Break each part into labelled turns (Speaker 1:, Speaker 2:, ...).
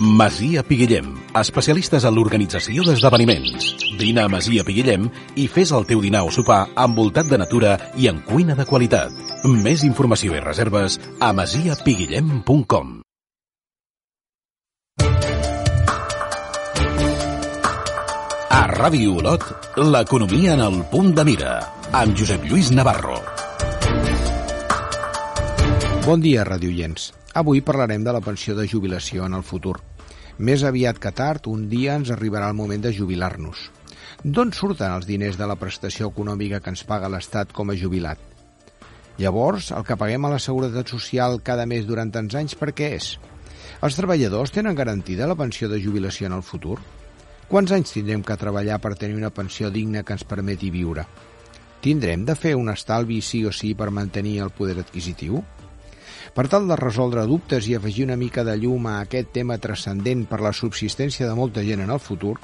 Speaker 1: Masia Piguillem, especialistes en l'organització d'esdeveniments. Vine a Masia Piguillem i fes el teu dinar o sopar envoltat de natura i en cuina de qualitat. Més informació i reserves a masiapiguillem.com A Ràdio Olot, l'economia en el punt de mira, amb Josep Lluís Navarro.
Speaker 2: Bon dia, radioients. Avui parlarem de la pensió de jubilació en el futur. Més aviat que tard, un dia ens arribarà el moment de jubilar-nos. D'on surten els diners de la prestació econòmica que ens paga l'Estat com a jubilat? Llavors, el que paguem a la Seguretat Social cada mes durant tants anys, per què és? Els treballadors tenen garantida la pensió de jubilació en el futur? Quants anys tindrem que treballar per tenir una pensió digna que ens permeti viure? Tindrem de fer un estalvi sí o sí per mantenir el poder adquisitiu? Per tal de resoldre dubtes i afegir una mica de llum a aquest tema transcendent per la subsistència de molta gent en el futur,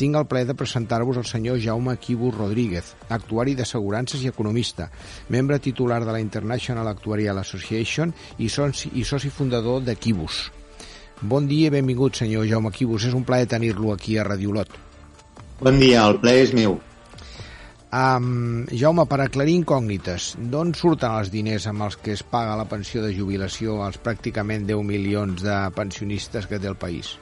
Speaker 2: tinc el plaer de presentar-vos el senyor Jaume Quibus Rodríguez, actuari d'assegurances i economista, membre titular de la International Actuarial Association i soci, i soci fundador de Quibus. Bon dia i benvingut, senyor Jaume Quibus. És un plaer tenir-lo aquí a Radiolot.
Speaker 3: Bon dia, el plaer és meu.
Speaker 2: Um, Jaume, per aclarir incògnites, d'on surten els diners amb els que es paga la pensió de jubilació als pràcticament 10 milions de pensionistes que té el país?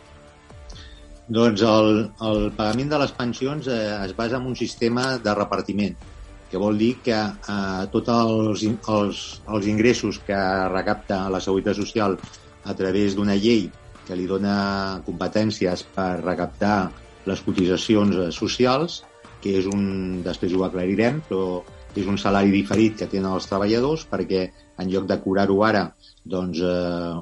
Speaker 3: Doncs el, el pagament de les pensions eh, es basa en un sistema de repartiment, que vol dir que eh, tots els, els, els ingressos que recapta la Seguretat Social a través d'una llei que li dona competències per recaptar les cotitzacions eh, socials, que és un, després ho aclarirem, però és un salari diferit que tenen els treballadors perquè en lloc de curar-ho ara, doncs eh,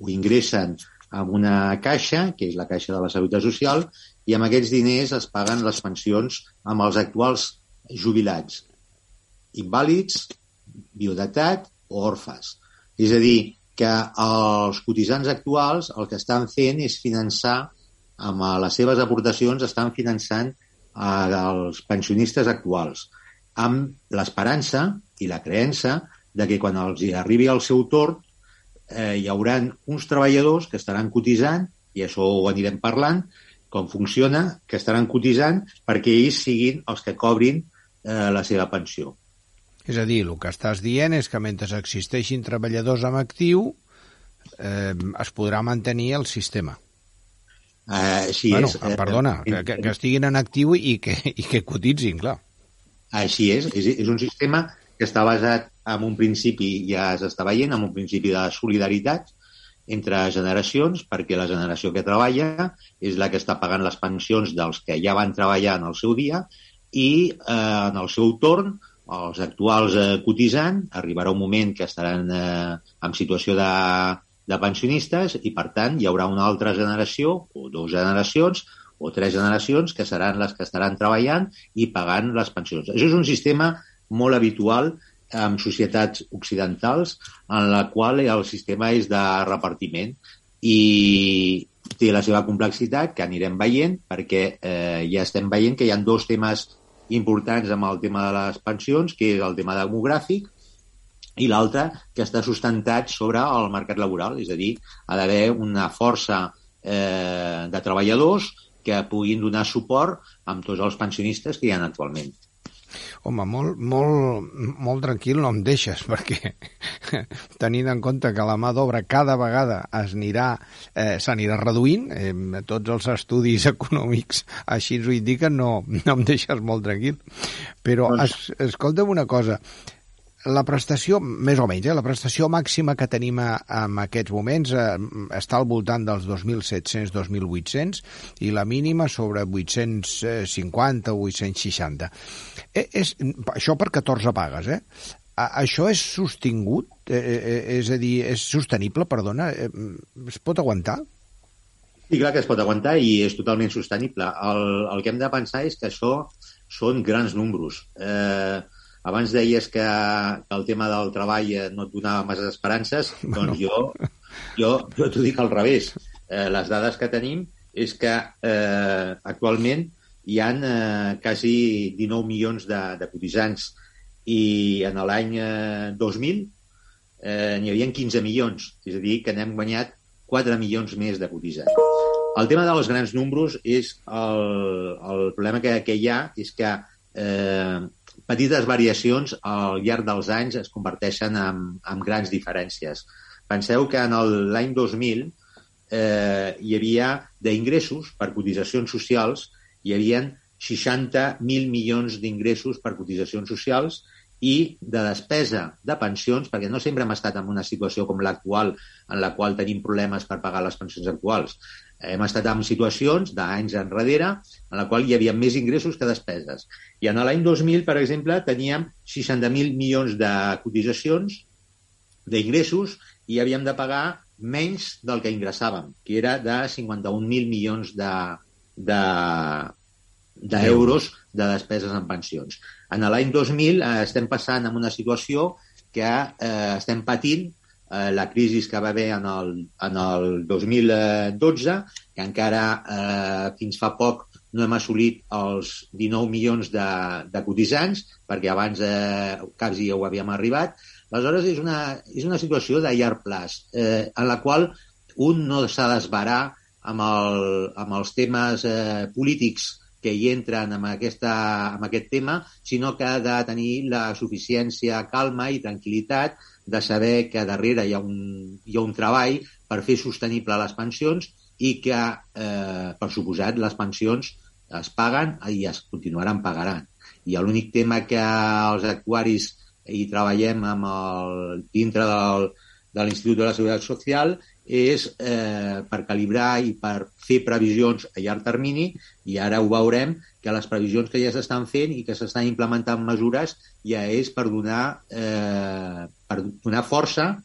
Speaker 3: ho ingressen en una caixa, que és la caixa de la Seguretat Social, i amb aquests diners es paguen les pensions amb els actuals jubilats, invàlids, biodatat o orfes. És a dir, que els cotitzants actuals el que estan fent és finançar, amb les seves aportacions, estan finançant als pensionistes actuals, amb l'esperança i la creença de que quan els arribi el seu torn eh, hi haurà uns treballadors que estaran cotitzant, i això ho anirem parlant, com funciona, que estaran cotitzant perquè ells siguin els que cobrin eh, la seva pensió.
Speaker 2: És a dir, el que estàs dient és que mentre existeixin treballadors amb actiu eh, es podrà mantenir el sistema.
Speaker 3: Uh, així
Speaker 2: bueno,
Speaker 3: és.
Speaker 2: Perdona, que, que, que estiguin en actiu i que, i que cotitzin, clar.
Speaker 3: Així és. És, és un sistema que està basat en un principi, ja s'està veient, en un principi de solidaritat entre generacions, perquè la generació que treballa és la que està pagant les pensions dels que ja van treballar en el seu dia i eh, en el seu torn els actuals eh, cotitzant arribarà un moment que estaran eh, en situació de, de pensionistes i, per tant, hi haurà una altra generació o dues generacions o tres generacions que seran les que estaran treballant i pagant les pensions. Això és un sistema molt habitual en societats occidentals en la qual el sistema és de repartiment i té la seva complexitat que anirem veient perquè eh, ja estem veient que hi ha dos temes importants amb el tema de les pensions, que és el tema demogràfic i l'altre que està sustentat sobre el mercat laboral, és a dir, ha d'haver una força eh, de treballadors que puguin donar suport amb tots els pensionistes que hi ha actualment.
Speaker 2: Home, molt, molt, molt tranquil no em deixes, perquè tenint en compte que la mà d'obra cada vegada es anirà, eh, s'anirà reduint, eh, tots els estudis econòmics així ho indiquen, no, no em deixes molt tranquil. Però, es, escolta'm una cosa, la prestació, més o menys, eh, la prestació màxima que tenim en aquests moments eh, està al voltant dels 2.700-2.800 i la mínima sobre 850 o 860. Eh, és, això per 14 pagues, eh? A, això és sostingut? Eh, eh, és a dir, és sostenible, perdona? Eh, es pot aguantar?
Speaker 3: Sí, clar que es pot aguantar i és totalment sostenible. El, el que hem de pensar és que això són grans números. Eh, abans deies que, que el tema del treball no et donava massa esperances, doncs bueno. jo, jo, jo t'ho dic al revés. Eh, les dades que tenim és que eh, actualment hi han eh, quasi 19 milions de, de cotitzants i en l'any eh, 2000 eh, n'hi havia 15 milions. És a dir, que n'hem guanyat 4 milions més de cotitzants. El tema dels grans números és el, el problema que, que hi ha és que eh, petites variacions al llarg dels anys es converteixen en, en grans diferències. Penseu que en l'any 2000 eh, hi havia d'ingressos per cotitzacions socials, hi havien 60.000 milions d'ingressos per cotitzacions socials i de despesa de pensions, perquè no sempre hem estat en una situació com l'actual, en la qual tenim problemes per pagar les pensions actuals. Hem estat en situacions d'anys enrere en la qual hi havia més ingressos que despeses. I en l'any 2000, per exemple, teníem 60.000 milions de cotitzacions d'ingressos i havíem de pagar menys del que ingressàvem, que era de 51.000 milions de, de, d'euros de despeses en pensions. En l'any 2000 eh, estem passant en una situació que eh, estem patint eh, la crisi que va haver en el, en el 2012, que encara eh, fins fa poc no hem assolit els 19 milions de, de cotitzants, perquè abans eh, quasi ho havíem arribat. Aleshores, és una, és una situació de llarg plaç, eh, en la qual un no s'ha d'esbarar amb, el, amb els temes eh, polítics que hi entren amb, aquesta, amb aquest tema, sinó que ha de tenir la suficiència calma i tranquil·litat de saber que darrere hi ha un, hi ha un treball per fer sostenible les pensions i que, eh, per suposat, les pensions es paguen i es continuaran pagant. I l'únic tema que els actuaris hi treballem amb el, dintre del, de l'Institut de la Seguretat Social és eh, per calibrar i per fer previsions a llarg termini i ara ho veurem que les previsions que ja s'estan fent i que s'estan implementant mesures ja és per donar, eh, per donar força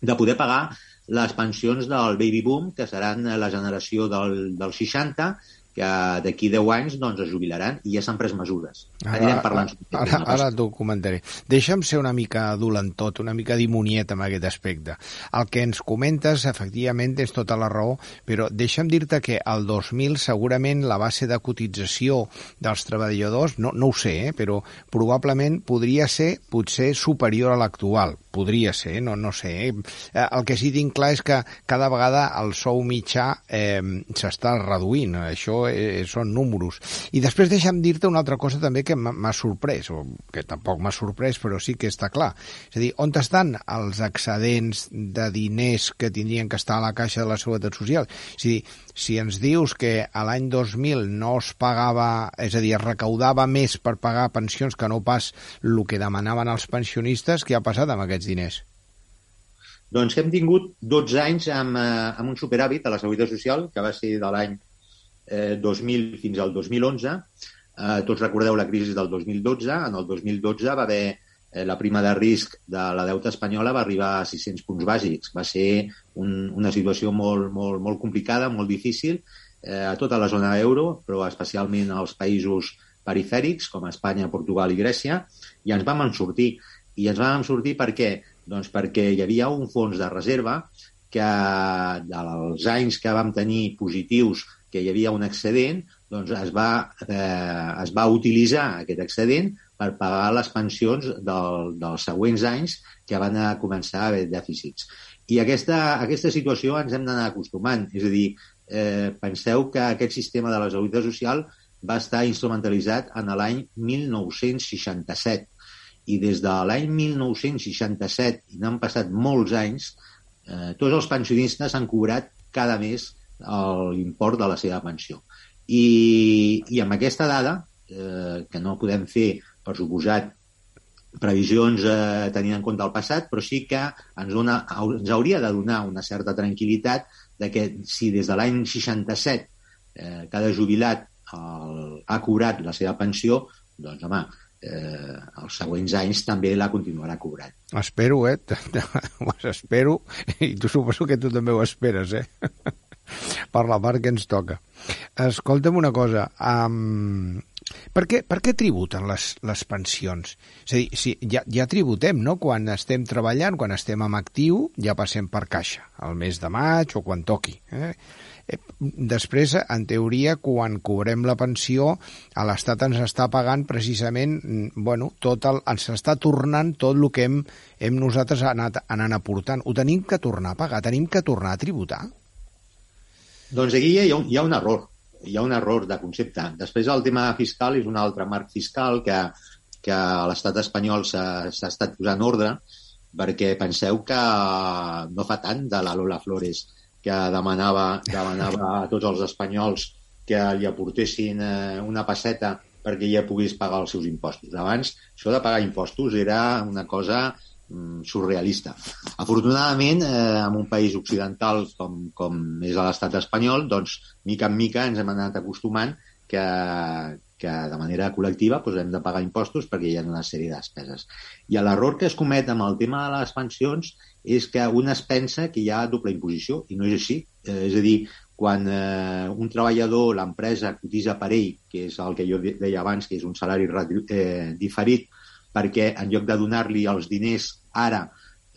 Speaker 3: de poder pagar les pensions del baby boom, que seran la generació del, del 60, que d'aquí 10 anys doncs, es jubilaran i ja s'han pres mesures.
Speaker 2: Ara, Anirem parlant. Ara, ara, ara t'ho comentaré. Deixa'm ser una mica tot, una mica dimoniet amb aquest aspecte. El que ens comentes, efectivament, tens tota la raó, però deixa'm dir-te que el 2000 segurament la base de cotització dels treballadors, no, no ho sé, eh, però probablement podria ser potser superior a l'actual podria ser, no, no sé. Eh? El que sí tinc clar és que cada vegada el sou mitjà eh, s'està reduint, això eh, són números. I després deixa'm dir-te una altra cosa també que m'ha sorprès, o que tampoc m'ha sorprès, però sí que està clar. És a dir, on estan els excedents de diners que tindrien que estar a la caixa de la Seguretat Social? És a dir, si ens dius que a l'any 2000 no es pagava, és a dir, es recaudava més per pagar pensions que no pas el que demanaven els pensionistes, què ha passat amb aquests diners?
Speaker 3: Doncs que hem tingut 12 anys amb, eh, amb un superàvit a la Seguretat Social, que va ser de l'any eh, 2000 fins al 2011. Eh, tots recordeu la crisi del 2012. En el 2012 va haver eh, la prima de risc de la deuta espanyola va arribar a 600 punts bàsics. Va ser un, una situació molt, molt, molt complicada, molt difícil eh, a tota la zona euro, però especialment als països perifèrics, com Espanya, Portugal i Grècia, i ens vam en sortir. I ens vam sortir per què? Doncs perquè hi havia un fons de reserva que dels anys que vam tenir positius que hi havia un excedent, doncs es va, eh, es va utilitzar aquest excedent per pagar les pensions del, dels següents anys que van a començar a haver dèficits. I aquesta, aquesta situació ens hem d'anar acostumant. És a dir, eh, penseu que aquest sistema de la seguretat social va estar instrumentalitzat en l'any 1967 i des de l'any 1967, i n'han passat molts anys, eh, tots els pensionistes han cobrat cada mes l'import de la seva pensió. I, i amb aquesta dada, eh, que no podem fer per suposat, previsions eh, tenint en compte el passat, però sí que ens, dona, ens hauria de donar una certa tranquil·litat de que si des de l'any 67 eh, cada jubilat el, ha cobrat la seva pensió, doncs, home, eh, els següents anys també la continuarà cobrant.
Speaker 2: Espero, eh? espero, i tu suposo que tu també ho esperes, eh? per la part que ens toca. Escolta'm una cosa, um, Per què, per què tributen les, les pensions? És a dir, si ja, ja tributem, no? Quan estem treballant, quan estem en actiu, ja passem per caixa, al mes de maig o quan toqui. Eh? eh després, en teoria, quan cobrem la pensió, a l'Estat ens està pagant precisament, mm, bueno, tot el, ens està tornant tot el que hem, hem nosaltres anat anant aportant. Ho tenim que tornar a pagar, tenim que tornar a tributar.
Speaker 3: Doncs aquí hi ha, un, hi ha un error, hi ha un error de concepte. Després el tema fiscal és un altre marc fiscal que, que a l'estat espanyol s'ha estat posant ordre perquè penseu que no fa tant de la Lola Flores que demanava, demanava a tots els espanyols que li aportessin eh, una passeta perquè ja pogués pagar els seus impostos. Abans, això de pagar impostos era una cosa surrealista. Afortunadament, eh, en un país occidental com, com és l'estat espanyol, doncs, mica en mica ens hem anat acostumant que, que de manera col·lectiva doncs, hem de pagar impostos perquè hi ha una sèrie de despeses. I l'error que es comet amb el tema de les pensions és que un es pensa que hi ha doble imposició, i no és així. Eh, és a dir, quan eh, un treballador, l'empresa, cotitza per ell, que és el que jo deia abans, que és un salari eh, diferit, perquè en lloc de donar-li els diners ara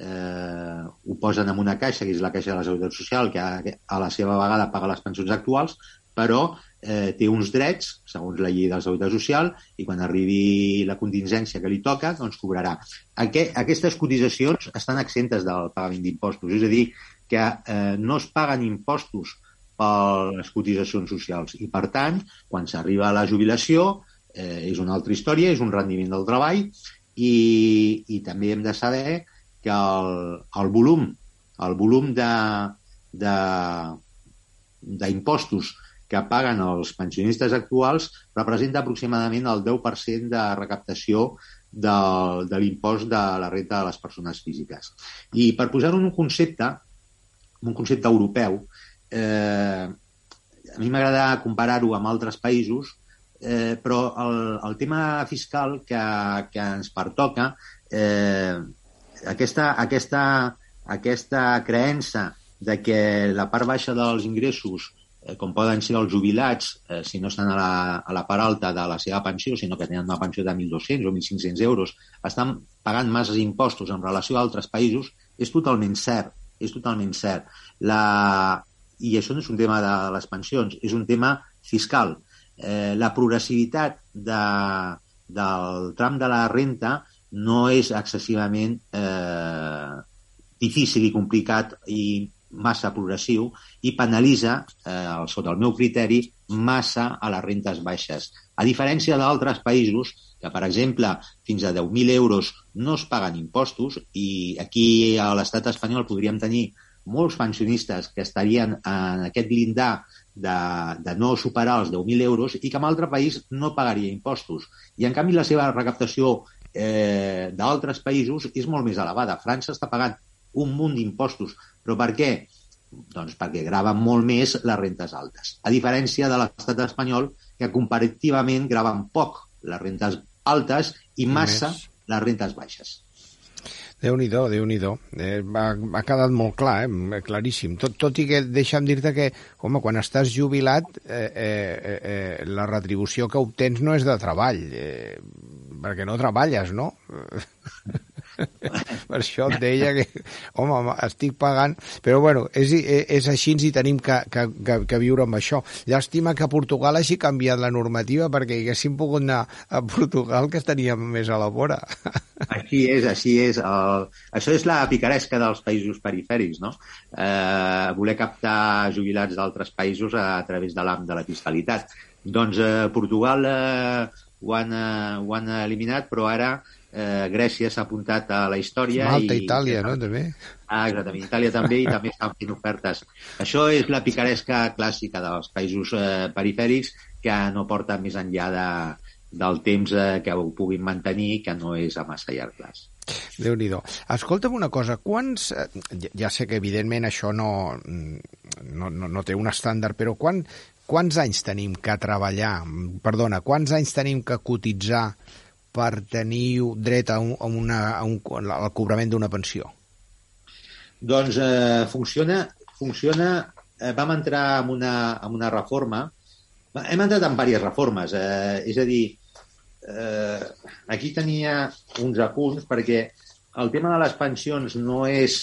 Speaker 3: eh, ho posen en una caixa, que és la caixa de la Seguretat Social, que a, a la seva vegada paga les pensions actuals, però eh, té uns drets, segons la llei de la Seguretat Social, i quan arribi la contingència que li toca, doncs cobrarà. Aquest, aquestes cotitzacions estan exentes del pagament d'impostos, és a dir, que eh, no es paguen impostos per les cotitzacions socials i, per tant, quan s'arriba a la jubilació, eh, és una altra història, és un rendiment del treball i, i també hem de saber que el, el volum el volum de, de, d'impostos que paguen els pensionistes actuals representa aproximadament el 10% de recaptació de, de l'impost de la renta de les persones físiques. I per posar-ho un concepte, un concepte europeu, eh, a mi m'agrada comparar-ho amb altres països eh, però el, el tema fiscal que, que ens pertoca, eh, aquesta, aquesta, aquesta creença de que la part baixa dels ingressos, eh, com poden ser els jubilats, eh, si no estan a la, a la part alta de la seva pensió, sinó que tenen una pensió de 1.200 o 1.500 euros, estan pagant masses impostos en relació a altres països, és totalment cert. És totalment cert. La... I això no és un tema de les pensions, és un tema fiscal eh, la progressivitat de, del tram de la renta no és excessivament eh, difícil i complicat i massa progressiu i penalitza, eh, sota el meu criteri, massa a les rentes baixes. A diferència d'altres països, que per exemple fins a 10.000 euros no es paguen impostos i aquí a l'estat espanyol podríem tenir molts pensionistes que estarien en aquest blindar de, de no superar els 10.000 euros i que en altre país no pagaria impostos. I, en canvi, la seva recaptació eh, d'altres països és molt més elevada. França està pagant un munt d'impostos. Però per què? Doncs perquè graven molt més les rentes altes. A diferència de l'estat espanyol, que comparativament graven poc les rentes altes i massa les rentes baixes
Speaker 2: déu-n'hi-do, déu nhi déu eh, ha, ha quedat molt clar, eh, claríssim. Tot, tot i que deixa'm dir-te que, home, quan estàs jubilat, eh, eh, eh, la retribució que obtens no és de treball, eh, perquè no treballes, no? per això et deia que, home, estic pagant... Però, bueno, és, és així i tenim que, que, que, que viure amb això. Llàstima que Portugal hagi canviat la normativa perquè haguéssim pogut anar a Portugal que estaríem més a la vora.
Speaker 3: Així és, així és. El... Això és la picaresca dels països perifèrics, no? Eh, voler captar jubilats d'altres països a, a través de l'AM de la fiscalitat. Doncs eh, Portugal eh, ho, han, eh, ho han eliminat, però ara eh, Grècia s'ha apuntat a la història.
Speaker 2: Malta, i, Itàlia, no? També.
Speaker 3: Ah, exactament. Itàlia també i també estan fent ofertes. Això és la picaresca clàssica dels països eh, perifèrics que no porta més enllà de, del temps eh, que ho puguin mantenir, que no és a massa llarg plaç.
Speaker 2: déu nhi Escolta'm una cosa, quants... Eh, ja sé que evidentment això no, no, no, no té un estàndard, però quan, quants anys tenim que treballar, perdona, quants anys tenim que cotitzar per tenir dret a, un, a, una, a un, al cobrament d'una pensió?
Speaker 3: Doncs eh, funciona, funciona eh, vam entrar en una, en una reforma, hem entrat en diverses reformes, eh, és a dir, eh, aquí tenia uns apunts perquè el tema de les pensions no és,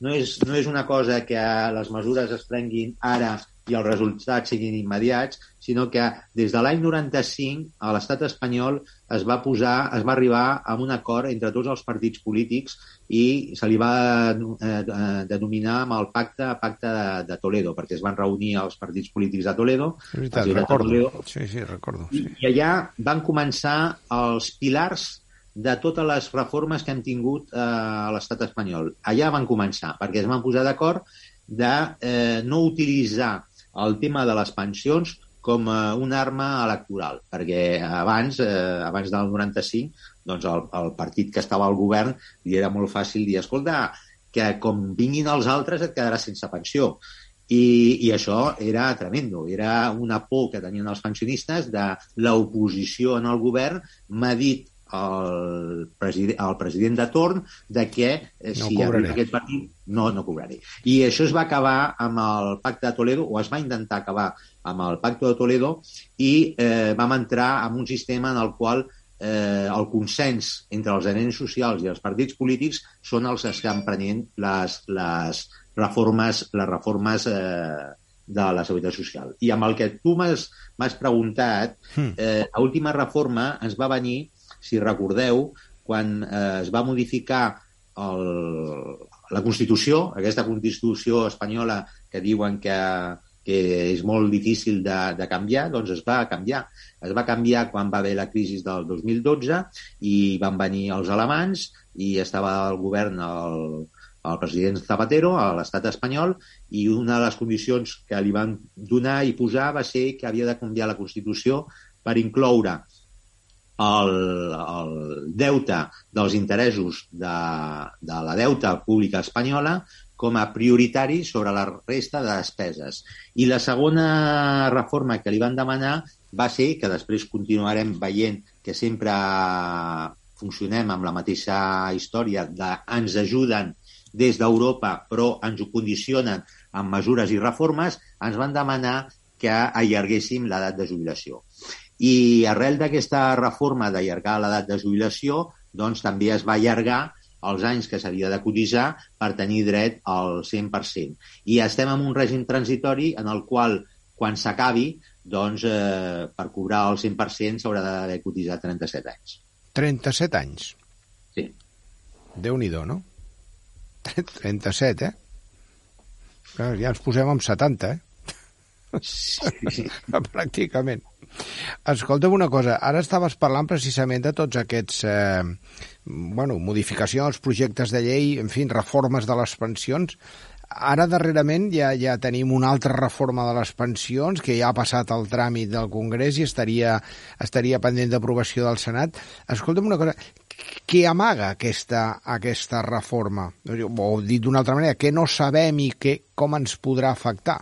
Speaker 3: no és, no és una cosa que les mesures es prenguin ara i els resultats siguin immediats, sinó que des de l'any 95 a l'estat espanyol es va posar, es va arribar a un acord entre tots els partits polítics i se li va eh, denominar amb el pacte pacte de, de Toledo, perquè es van reunir els partits polítics de Toledo.
Speaker 2: És veritat, recordo. Toledo, sí, sí, recordo. Sí.
Speaker 3: I, I allà van començar els pilars de totes les reformes que hem tingut eh, a l'estat espanyol. Allà van començar, perquè es van posar d'acord de eh, no utilitzar el tema de les pensions com a una arma electoral, perquè abans, eh, abans del 95, doncs el, el partit que estava al govern li era molt fàcil dir, escolta, que com vinguin els altres et quedaràs sense pensió. I, I això era tremendo, era una por que tenien els pensionistes de l'oposició en el govern m'ha dit el, president, el president de torn de que eh, no si aquest partit no, no cobraré. I això es va acabar amb el pacte de Toledo, o es va intentar acabar amb el pacte de Toledo, i eh, vam entrar en un sistema en el qual eh, el consens entre els agents socials i els partits polítics són els que estan prenent les, les reformes, les reformes eh, de la seguretat social. I amb el que tu m'has preguntat, hmm. eh, l'última reforma ens va venir si recordeu, quan eh, es va modificar el, la Constitució, aquesta Constitució espanyola que diuen que, que és molt difícil de, de canviar, doncs es va canviar. Es va canviar quan va haver la crisi del 2012 i van venir els alemans i estava al govern el, el president Zapatero a l'estat espanyol i una de les condicions que li van donar i posar va ser que havia de canviar la Constitució per incloure el, el deute dels interessos de, de la deuta pública espanyola com a prioritari sobre la resta de despeses. I la segona reforma que li van demanar va ser, que després continuarem veient que sempre funcionem amb la mateixa història de ens ajuden des d'Europa però ens ho condicionen amb mesures i reformes, ens van demanar que allarguéssim l'edat de jubilació. I arrel d'aquesta reforma d'allargar l'edat de jubilació, doncs també es va allargar els anys que s'havia de cotitzar per tenir dret al 100%. I estem en un règim transitori en el qual, quan s'acabi, doncs, eh, per cobrar el 100% s'haurà d'haver cotitzat 37 anys.
Speaker 2: 37 anys?
Speaker 3: Sí.
Speaker 2: Déu-n'hi-do, no? 37, eh? Clar, ja ens posem amb 70, eh? Sí. Pràcticament. Escolta'm una cosa, ara estaves parlant precisament de tots aquests, eh, bueno, modificacions, projectes de llei, en fi, reformes de les pensions. Ara, darrerament, ja, ja tenim una altra reforma de les pensions que ja ha passat el tràmit del Congrés i estaria, estaria pendent d'aprovació del Senat. Escolta'm una cosa, què amaga aquesta, aquesta reforma? O dit d'una altra manera, què no sabem i què, com ens podrà afectar?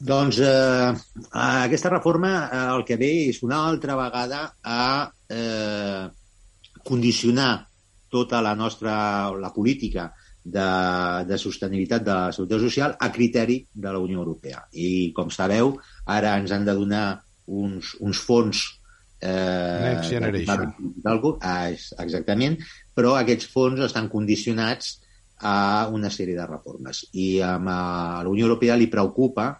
Speaker 3: Doncs eh, aquesta reforma eh, el que ve és una altra vegada a eh, condicionar tota la nostra la política de, de sostenibilitat de la seguretat social a criteri de la Unió Europea. I, com sabeu, ara ens han de donar uns, uns fons
Speaker 2: eh, Next Generation.
Speaker 3: Ah, exactament, però aquests fons estan condicionats a una sèrie de reformes. I a la Unió Europea li preocupa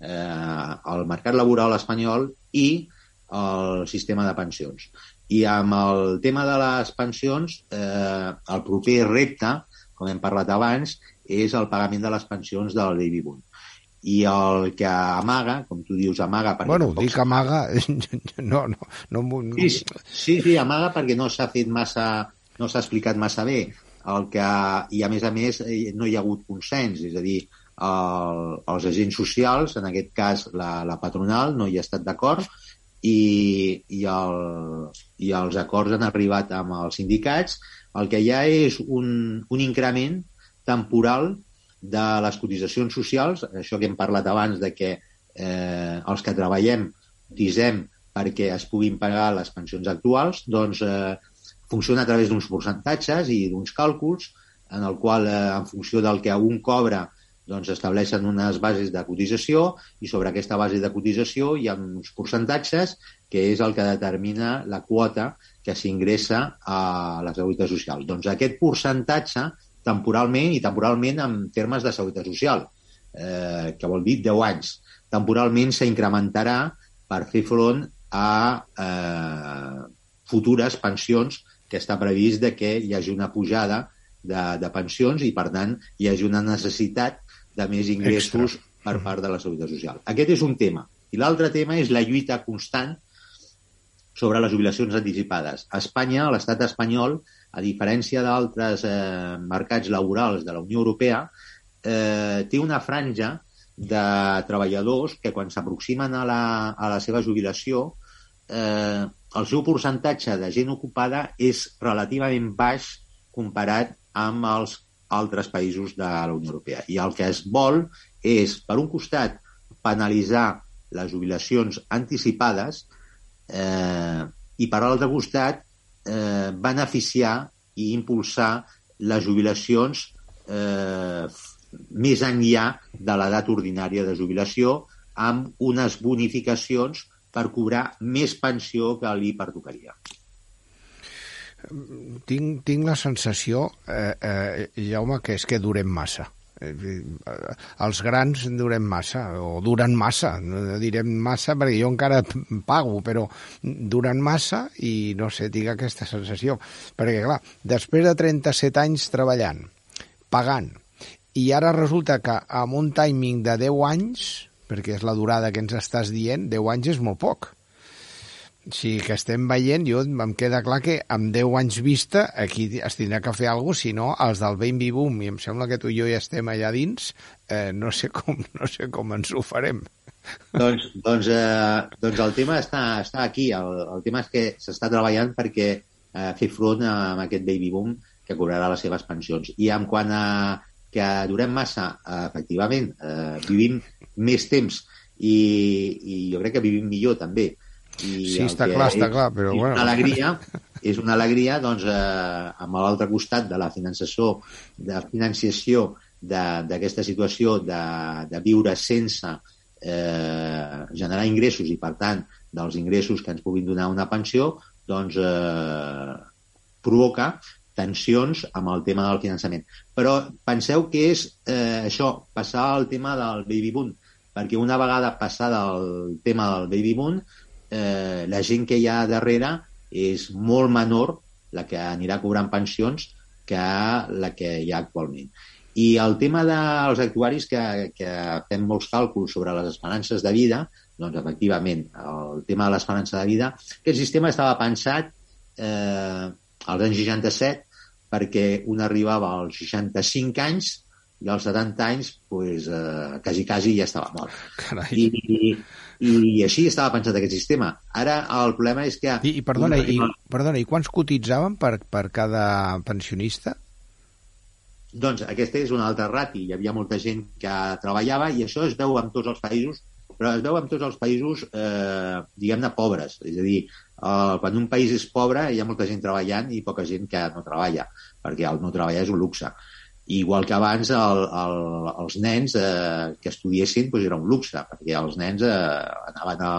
Speaker 3: eh, el mercat laboral espanyol i el sistema de pensions. I amb el tema de les pensions, eh, el proper repte, com hem parlat abans, és el pagament de les pensions del baby boom. I el que amaga, com tu dius, amaga...
Speaker 2: Perquè bueno, dic que amaga... No, no, no, no...
Speaker 3: Sí, sí, sí, amaga perquè no s'ha fet massa... no s'ha explicat massa bé. El que, I, a més a més, eh, no hi ha hagut consens. És a dir, el, els agents socials, en aquest cas la, la patronal, no hi ha estat d'acord i, i, el, i els acords han arribat amb els sindicats. El que hi ha és un, un increment temporal de les cotitzacions socials, això que hem parlat abans de que eh, els que treballem cotitzem perquè es puguin pagar les pensions actuals, doncs eh, funciona a través d'uns percentatges i d'uns càlculs en el qual, eh, en funció del que un cobra doncs estableixen unes bases de cotització i sobre aquesta base de cotització hi ha uns percentatges que és el que determina la quota que s'ingressa a la Seguretat Social. Doncs aquest percentatge, temporalment, i temporalment en termes de Seguretat Social, eh, que vol dir 10 anys, temporalment s'incrementarà per fer front a eh, futures pensions que està previst de que hi hagi una pujada de, de pensions i, per tant, hi hagi una necessitat de més ingressos Extra. per part de la Seguretat Social. Aquest és un tema. I l'altre tema és la lluita constant sobre les jubilacions anticipades. A Espanya, l'estat espanyol, a diferència d'altres eh, mercats laborals de la Unió Europea, eh, té una franja de treballadors que quan s'aproximen a, la, a la seva jubilació eh, el seu percentatge de gent ocupada és relativament baix comparat amb els altres països de la Unió Europea. I el que es vol és, per un costat, penalitzar les jubilacions anticipades eh, i, per l'altre costat, eh, beneficiar i impulsar les jubilacions eh, més enllà de l'edat ordinària de jubilació amb unes bonificacions per cobrar més pensió que li pertocaria
Speaker 2: tinc, tinc la sensació, eh, eh, Jaume, que és que durem massa. Eh, eh, els grans durem massa, o duren massa, no direm massa perquè jo encara pago, però duren massa i no sé, tinc aquesta sensació. Perquè, clar, després de 37 anys treballant, pagant, i ara resulta que amb un timing de 10 anys, perquè és la durada que ens estàs dient, 10 anys és molt poc sí que estem veient, jo em queda clar que amb 10 anys vista aquí es tindrà que fer alguna cosa, si no, els del baby boom, i em sembla que tu i jo ja estem allà dins, eh, no, sé com, no sé com ens ho farem.
Speaker 3: Doncs, doncs, eh, doncs el tema està, està aquí. El, el tema és que s'està treballant perquè eh, fer front a, a aquest baby boom que cobrarà les seves pensions. I en quant a que durem massa, eh, efectivament, eh, vivim més temps i, i jo crec que vivim millor també
Speaker 2: i sí, està clar, està clar, però
Speaker 3: és
Speaker 2: bueno...
Speaker 3: Una alegria, és una alegria, doncs, eh, amb l'altre costat de la finançació, de financiació d'aquesta situació de, de viure sense eh, generar ingressos i, per tant, dels ingressos que ens puguin donar una pensió, doncs eh, provoca tensions amb el tema del finançament. Però penseu que és eh, això, passar al tema del baby boom, perquè una vegada passada el tema del baby boom, eh, la gent que hi ha darrere és molt menor la que anirà cobrant pensions que la que hi ha actualment. I el tema dels actuaris que, que fem molts càlculs sobre les esperances de vida, doncs efectivament, el tema de l'esperança de vida, aquest sistema estava pensat eh, als anys 67 perquè un arribava als 65 anys i als 70 anys pues, eh, quasi, quasi ja estava mort.
Speaker 2: Carai.
Speaker 3: I, i així estava pensat aquest sistema. Ara el problema és que...
Speaker 2: I, i, perdona, i, perdona, i quants cotitzaven per, per cada pensionista?
Speaker 3: Doncs aquesta és una altra rati. Hi havia molta gent que treballava i això es veu en tots els països, però es veu en tots els països, eh, diguem-ne, pobres. És a dir, eh, quan un país és pobre hi ha molta gent treballant i poca gent que no treballa, perquè el no treballar és un luxe. Igual que abans el, el, els nens eh, que estudiessin doncs era un luxe, perquè els nens eh, anaven a,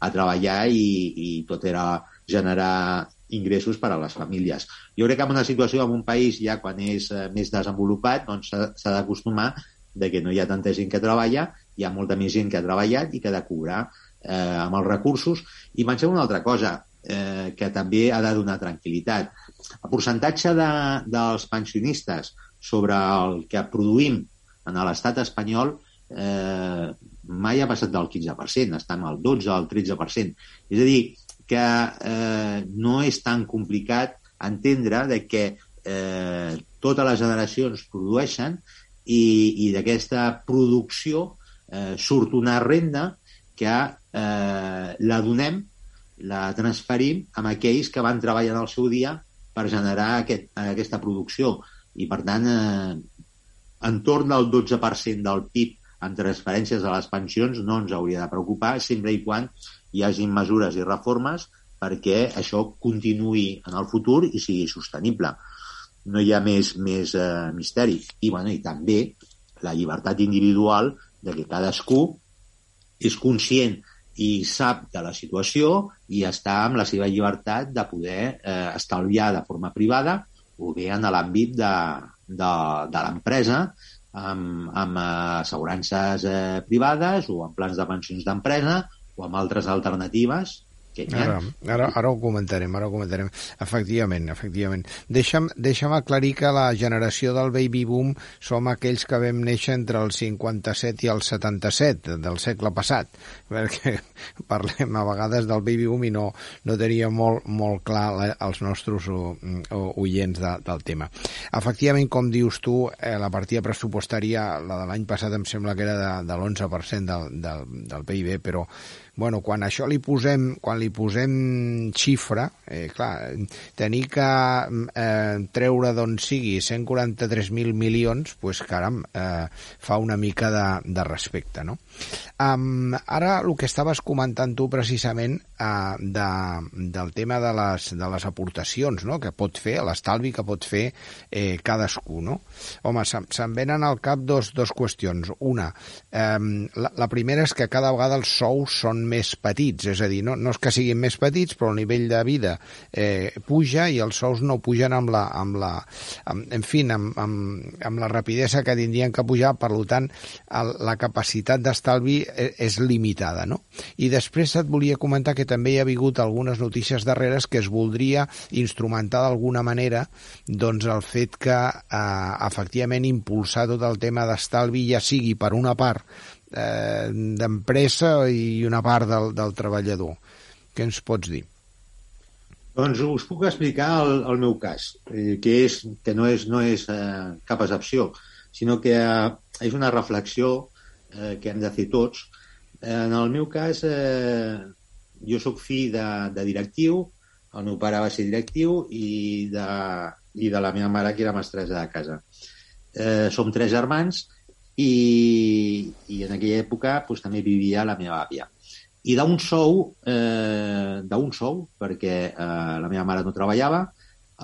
Speaker 3: a treballar i, i tot era generar ingressos per a les famílies. Jo crec que en una situació en un país ja quan és eh, més desenvolupat doncs s'ha d'acostumar de que no hi ha tanta gent que treballa, hi ha molta més gent que ha treballat i que ha de cobrar eh, amb els recursos. I pensem una altra cosa, eh, que també ha de donar tranquil·litat. El percentatge de, dels pensionistes sobre el que produïm en l'estat espanyol eh, mai ha passat del 15%, estem al 12 al 13%. És a dir, que eh, no és tan complicat entendre de que eh, totes les generacions produeixen i, i d'aquesta producció eh, surt una renda que eh, la donem, la transferim amb aquells que van treballar en el seu dia per generar aquest, aquesta producció i per tant eh, entorn del 12% del PIB en transferències a les pensions no ens hauria de preocupar sempre i quan hi hagin mesures i reformes perquè això continuï en el futur i sigui sostenible. No hi ha més, més eh, misteri. I, bueno, I també la llibertat individual de que cadascú és conscient i sap de la situació i està amb la seva llibertat de poder eh, estalviar de forma privada o bé en l'àmbit de, de, de l'empresa amb, amb assegurances eh, privades o amb plans de pensions d'empresa o amb altres alternatives que
Speaker 2: ha. Ara, ara, ara ho comentarem, ara ho comentarem. Efectivament, efectivament. Deixa'm, deixa'm aclarir que la generació del baby boom som aquells que vam néixer entre el 57 i el 77 del segle passat, perquè parlem a vegades del baby boom i no, no tenia molt, molt clar la, els nostres o, o, oients de, del tema. Efectivament, com dius tu, eh, la partida pressupostària, la de l'any passat em sembla que era de, de l'11% del, del, del PIB, però bueno, quan això li posem, quan li posem xifra, eh, clar, tenir que eh, treure d'on sigui 143.000 milions, pues, caram, eh, fa una mica de, de respecte, no? Um, ara, el que estaves comentant tu precisament uh, de, del tema de les, de les aportacions no? que pot fer, l'estalvi que pot fer eh, cadascú, no? Home, se'm, se'm venen al cap dos, dos qüestions. Una, um, la, la primera és que cada vegada els sous són més petits, és a dir, no, no és que siguin més petits, però el nivell de vida eh, puja i els sous no pugen amb la, amb la amb, en fi, amb, amb, amb la rapidesa que tindrien que pujar, per tant, el, la capacitat d'estar l'estalvi e, és limitada, no? I després et volia comentar que també hi ha hagut algunes notícies darreres que es voldria instrumentar d'alguna manera doncs el fet que eh, efectivament impulsar tot el tema d'estalvi ja sigui per una part eh, d'empresa i una part del, del treballador. Què ens pots dir?
Speaker 3: Doncs us puc explicar el, el meu cas, eh, que, és, que no és, no és eh, cap excepció, sinó que eh, és una reflexió eh, que hem de fer tots. En el meu cas, eh, jo sóc fill de, de directiu, el meu pare va ser directiu i de, i de la meva mare, que era mestressa de casa. Eh, som tres germans i, i en aquella època pues, també vivia la meva àvia. I d'un sou, eh, d'un sou, perquè eh, la meva mare no treballava,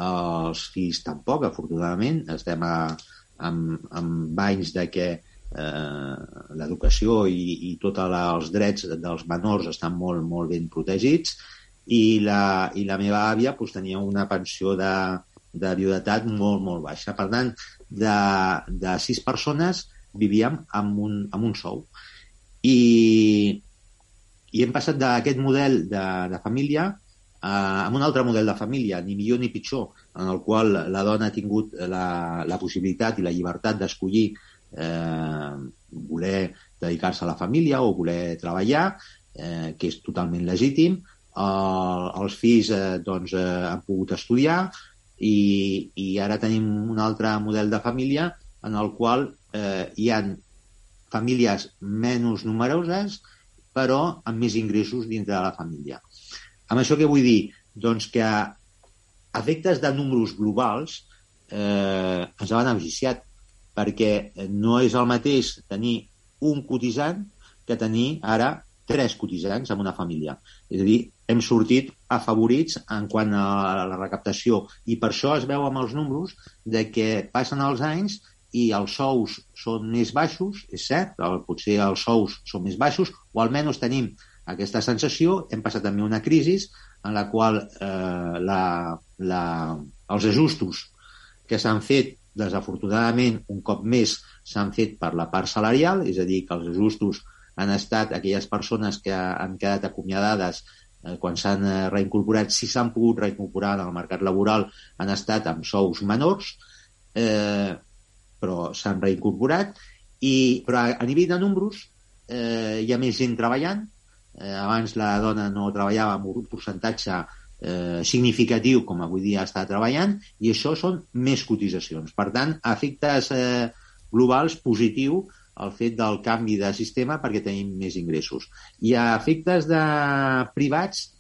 Speaker 3: els fills tampoc, afortunadament, estem a, amb, amb anys de que eh, l'educació i, i tots els drets dels menors estan molt, molt ben protegits i la, i la meva àvia pues, tenia una pensió de, de viudetat molt, molt baixa. Per tant, de, de sis persones vivíem amb un, amb un sou. I, i hem passat d'aquest model de, de família a, a un altre model de família, ni millor ni pitjor, en el qual la dona ha tingut la, la possibilitat i la llibertat d'escollir eh, voler dedicar-se a la família o voler treballar, eh, que és totalment legítim. Eh, els fills eh, doncs, eh, han pogut estudiar i, i ara tenim un altre model de família en el qual eh, hi han famílies menys numeroses però amb més ingressos dintre de la família. Amb això què vull dir? Doncs que efectes de números globals eh, ens ha beneficiat perquè no és el mateix tenir un cotitzant que tenir ara tres cotitzants en una família. És a dir, hem sortit afavorits en quant a la recaptació i per això es veu amb els números de que passen els anys i els sous són més baixos, és cert, potser els sous són més baixos, o almenys tenim aquesta sensació, hem passat també una crisi en la qual eh, la, la, els ajustos que s'han fet desafortunadament, un cop més s'han fet per la part salarial, és a dir, que els ajustos han estat aquelles persones que han quedat acomiadades eh, quan s'han eh, reincorporat, si s'han pogut reincorporar en el mercat laboral, han estat amb sous menors, eh, però s'han reincorporat, i, però a, a nivell de números eh, hi ha més gent treballant, eh, abans la dona no treballava amb un percentatge eh, significatiu com avui dia està treballant i això són més cotitzacions. Per tant, efectes eh, globals, positiu el fet del canvi de sistema perquè tenim més ingressos. I a efectes de privats,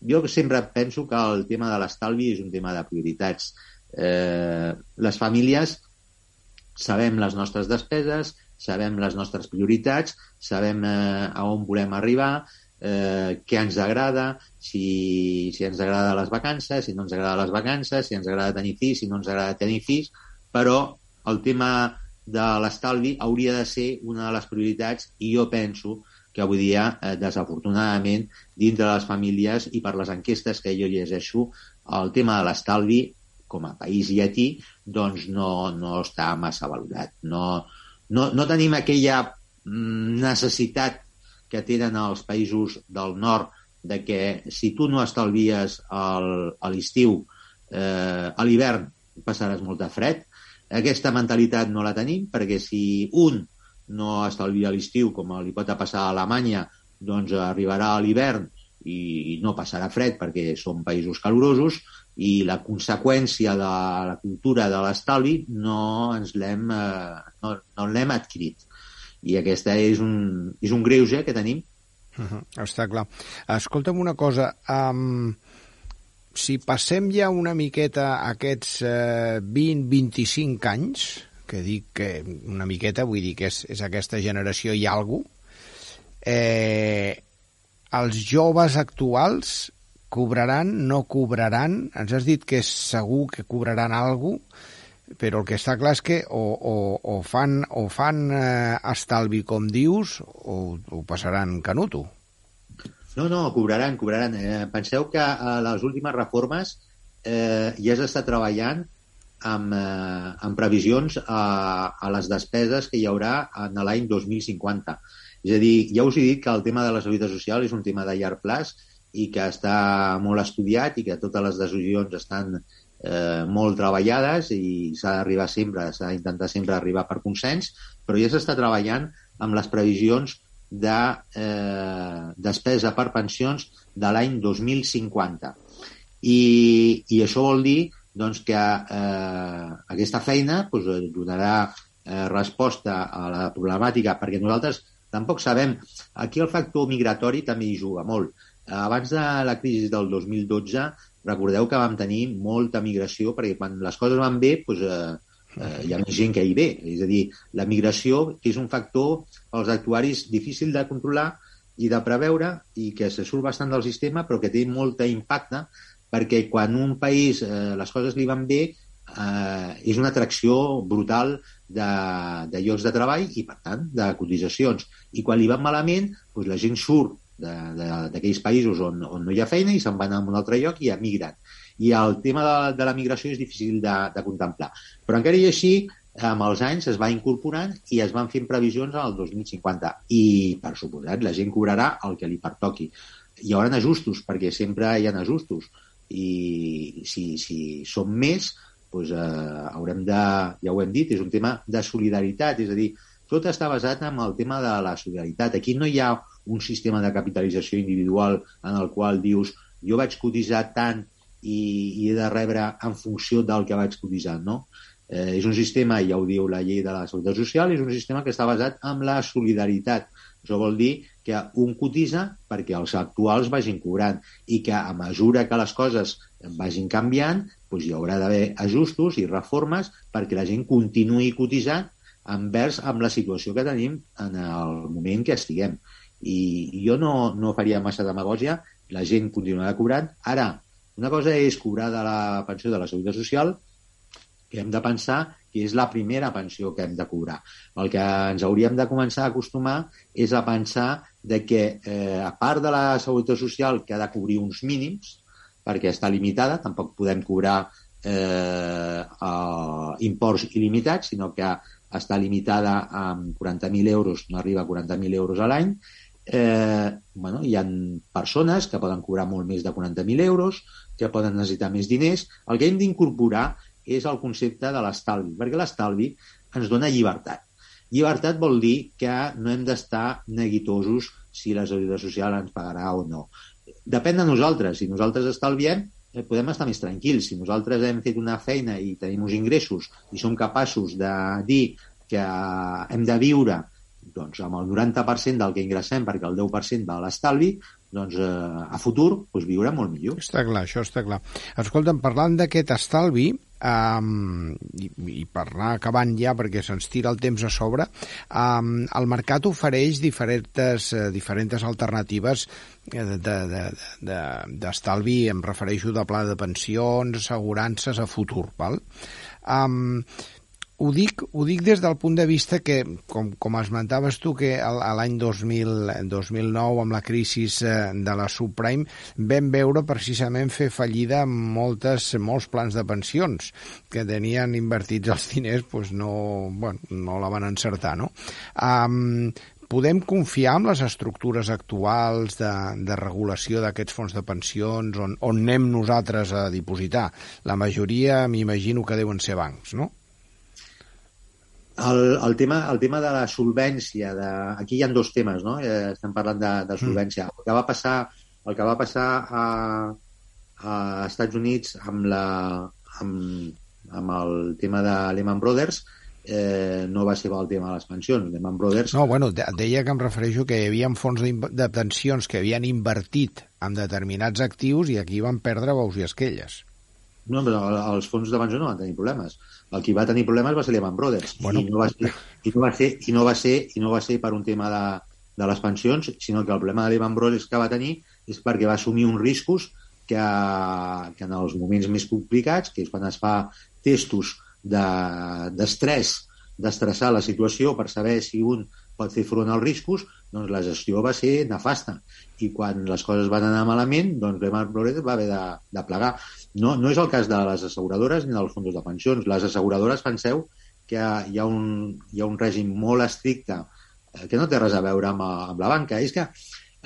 Speaker 3: jo sempre penso que el tema de l'estalvi és un tema de prioritats. Eh, les famílies sabem les nostres despeses, sabem les nostres prioritats, sabem eh, a on volem arribar, eh, què ens agrada, si, si ens agrada les vacances, si no ens agrada les vacances, si ens agrada tenir fills, si no ens agrada tenir fills, però el tema de l'estalvi hauria de ser una de les prioritats i jo penso que avui dia, eh, desafortunadament, dintre de les famílies i per les enquestes que jo llegeixo, el tema de l'estalvi com a país llatí doncs no, no està massa valorat. No, no, no tenim aquella mm, necessitat que tenen els països del nord de que si tu no estalvies el, a l'estiu, eh, a l'hivern passaràs molt de fred. Aquesta mentalitat no la tenim perquè si un no estalvia l'estiu com li pot passar a Alemanya, doncs arribarà a l'hivern i no passarà fred perquè són països calorosos i la conseqüència de la cultura de l'estalvi no ens l'hem eh, no, no l'hem adquirit i aquesta és un, és un greuge que tenim
Speaker 2: uh -huh, està clar. Escolta'm una cosa, um, si passem ja una miqueta aquests eh, 20-25 anys, que dic que una miqueta, vull dir que és, és aquesta generació i alguna eh, els joves actuals cobraran, no cobraran? Ens has dit que és segur que cobraran alguna però el que està clar és que o, o, o fan, o fan eh, estalvi, com dius, o ho passaran canuto.
Speaker 3: No, no, cobraran, cobraran. Eh, penseu que a les últimes reformes eh, ja s'està treballant amb, eh, amb previsions a, a les despeses que hi haurà en l'any 2050. És a dir, ja us he dit que el tema de la seguretat social és un tema de llarg plaç i que està molt estudiat i que totes les decisions estan eh, molt treballades i s'ha d'arribar sempre, s'ha d'intentar sempre arribar per consens, però ja s'està treballant amb les previsions de eh, despesa per pensions de l'any 2050. I, I això vol dir doncs, que eh, aquesta feina doncs, donarà eh, resposta a la problemàtica, perquè nosaltres tampoc sabem... Aquí el factor migratori també hi juga molt. Abans de la crisi del 2012 recordeu que vam tenir molta migració, perquè quan les coses van bé, doncs, eh, eh, hi ha més gent que hi ve. És a dir, la migració, que és un factor als actuaris difícil de controlar i de preveure i que se surt bastant del sistema, però que té molt impacte perquè quan un país eh, les coses li van bé eh, és una atracció brutal de, de llocs de treball i, per tant, de cotitzacions. I quan li van malament, doncs la gent surt d'aquells països on, on no hi ha feina i se'n van a un altre lloc i emigren. I el tema de, de la migració és difícil de, de contemplar. Però encara i així, amb els anys es va incorporant i es van fent previsions al 2050. I, per suposat, la gent cobrarà el que li pertoqui. Hi haurà ajustos, perquè sempre hi ha ajustos. I si, si som més, doncs, eh, haurem de, ja ho hem dit, és un tema de solidaritat, és a dir, tot està basat en el tema de la solidaritat. Aquí no hi ha un sistema de capitalització individual en el qual dius jo vaig cotitzar tant i, i he de rebre en funció del que vaig cotitzar, no? Eh, és un sistema, ja ho diu la llei de la Seguretat Social, és un sistema que està basat en la solidaritat. Això vol dir que un cotitza perquè els actuals vagin cobrant i que a mesura que les coses vagin canviant, doncs hi haurà d'haver ajustos i reformes perquè la gent continuï cotitzant envers amb la situació que tenim en el moment que estiguem i jo no, no faria massa demagògia, la gent continuarà cobrant. Ara, una cosa és cobrar de la pensió de la Seguretat Social, que hem de pensar que és la primera pensió que hem de cobrar. El que ens hauríem de començar a acostumar és a pensar de que, eh, a part de la Seguretat Social, que ha de cobrir uns mínims, perquè està limitada, tampoc podem cobrar eh, eh, imports il·limitats, sinó que està limitada amb 40.000 euros, no arriba a 40.000 euros a l'any, eh, bueno, hi han persones que poden cobrar molt més de 40.000 euros, que poden necessitar més diners. El que hem d'incorporar és el concepte de l'estalvi, perquè l'estalvi ens dona llibertat. Llibertat vol dir que no hem d'estar neguitosos si la seguretat social ens pagarà o no. Depèn de nosaltres. Si nosaltres estalviem, eh, podem estar més tranquils. Si nosaltres hem fet una feina i tenim uns ingressos i som capaços de dir que hem de viure doncs, amb el 90% del que ingressem, perquè el 10% va a l'estalvi, doncs eh, a futur doncs, viurà molt millor.
Speaker 2: Està clar, això està clar. Escolta'm, parlant d'aquest estalvi, um, i, i per anar acabant ja perquè se'ns tira el temps a sobre, um, el mercat ofereix diferents, uh, diferents alternatives d'estalvi, de, de, de, em refereixo de pla de pensions, assegurances a futur, val? Um, ho dic, ho dic des del punt de vista que, com, com esmentaves tu, que l'any 2009, amb la crisi eh, de la subprime, vam veure precisament fer fallida moltes, molts plans de pensions que tenien invertits els diners, doncs no, bueno, no la van encertar, no? Um, podem confiar en les estructures actuals de, de regulació d'aquests fons de pensions on, on anem nosaltres a dipositar? La majoria m'imagino que deuen ser bancs, no?
Speaker 3: El, el, tema, el tema de la solvència, de... aquí hi ha dos temes, no? Eh, estem parlant de, de mm. solvència. Mm. El que va passar, el que va passar a, a Estats Units amb, la, amb, amb el tema de Lehman Brothers eh, no va ser el tema de les pensions. Lehman Brothers...
Speaker 2: No, bueno, deia que em refereixo que hi havia fons de pensions que havien invertit en determinats actius i aquí van perdre bous i esquelles.
Speaker 3: No, però els fons de pensió no van tenir problemes. El que va tenir problemes va ser Lehman Brothers. Bueno. I, no va ser, i, no va ser, i, no va ser, I no va ser per un tema de, de les pensions, sinó que el problema de Lehman Brothers que va tenir és perquè va assumir uns riscos que, que en els moments més complicats, que és quan es fa testos d'estrès, de, d'estressar la situació per saber si un pot fer front als riscos, doncs la gestió va ser nefasta. I quan les coses van anar malament, doncs Lehman Brothers va haver de, de plegar. No, no és el cas de les asseguradores ni dels fons de pensions. Les asseguradores, penseu que hi ha un, hi ha un règim molt estricte eh, que no té res a veure amb, amb la banca. És que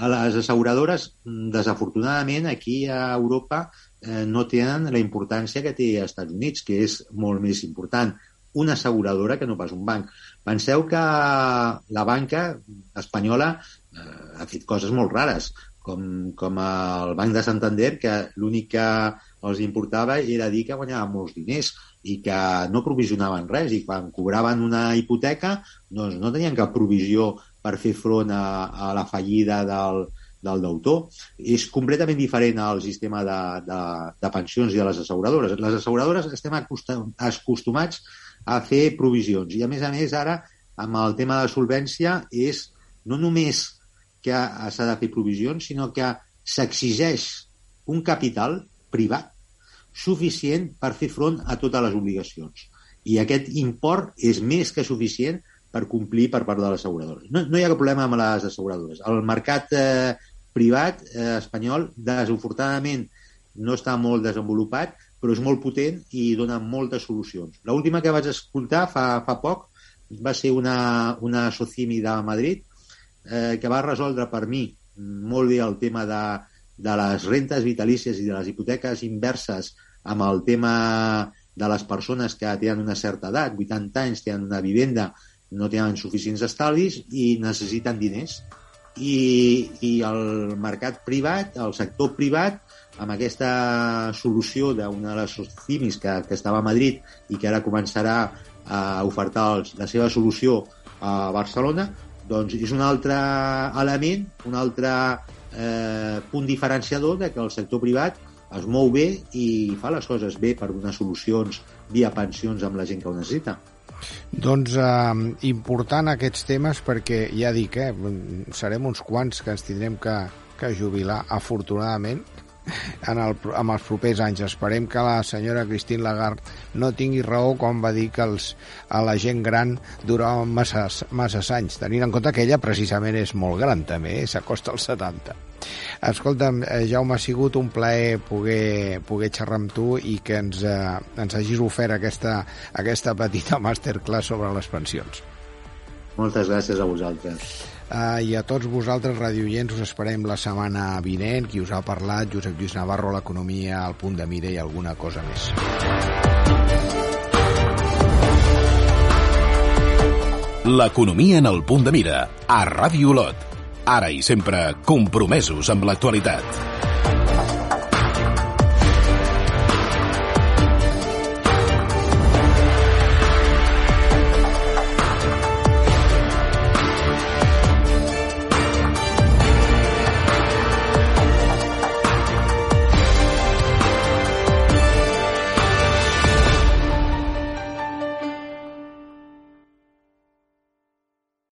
Speaker 3: les asseguradores, desafortunadament, aquí a Europa eh, no tenen la importància que té als Estats Units, que és molt més important una asseguradora que no pas un banc. Penseu que la banca espanyola eh, ha fet coses molt rares, com, com el Banc de Santander, que l'únic que els importava era dir que guanyaven molts diners i que no provisionaven res i quan cobraven una hipoteca doncs no tenien cap provisió per fer front a, a la fallida del, del deutor. És completament diferent al sistema de, de, de pensions i de les asseguradores. Les asseguradores estem acostumats a fer provisions i, a més a més, ara, amb el tema de solvència, és no només que s'ha de fer provisions, sinó que s'exigeix un capital privat suficient per fer front a totes les obligacions. I aquest import és més que suficient per complir per part de les asseguradores. No, no hi ha cap problema amb les asseguradores. El mercat eh, privat eh, espanyol, desafortunadament, no està molt desenvolupat, però és molt potent i dona moltes solucions. L'última que vaig escoltar fa, fa poc va ser una, una socimi de Madrid eh, que va resoldre per mi molt bé el tema de, de les rentes vitalícies i de les hipoteques inverses amb el tema de les persones que tenen una certa edat, 80 anys, tenen una vivenda, no tenen suficients estalvis i necessiten diners. I, i el mercat privat, el sector privat, amb aquesta solució d'una de les CIMIS que, que estava a Madrid i que ara començarà a ofertar els, la seva solució a Barcelona, doncs és un altre element, un altre eh, punt diferenciador de que el sector privat es mou bé i fa les coses bé per donar solucions via pensions amb la gent que ho necessita.
Speaker 2: Doncs eh, important aquests temes perquè ja dic, eh, serem uns quants que ens tindrem que, que jubilar, afortunadament, en, el, en els propers anys. Esperem que la senyora Christine Lagarde no tingui raó quan va dir que els, a la gent gran duraven masses, masses anys, tenint en compte que ella precisament és molt gran també, eh? s'acosta als 70. Escolta'm, eh, Jaume, ha sigut un plaer poder, poder xerrar amb tu i que ens, eh, ens hagis ofert aquesta, aquesta petita masterclass sobre les pensions.
Speaker 3: Moltes gràcies a vosaltres.
Speaker 2: Uh, I a tots vosaltres, radioients, us esperem la setmana vinent. Qui us ha parlat, Josep Lluís Navarro, l'economia al punt de mira i alguna cosa més.
Speaker 1: L'economia en el punt de mira, a Ràdio Olot. Ara i sempre, compromesos amb l'actualitat.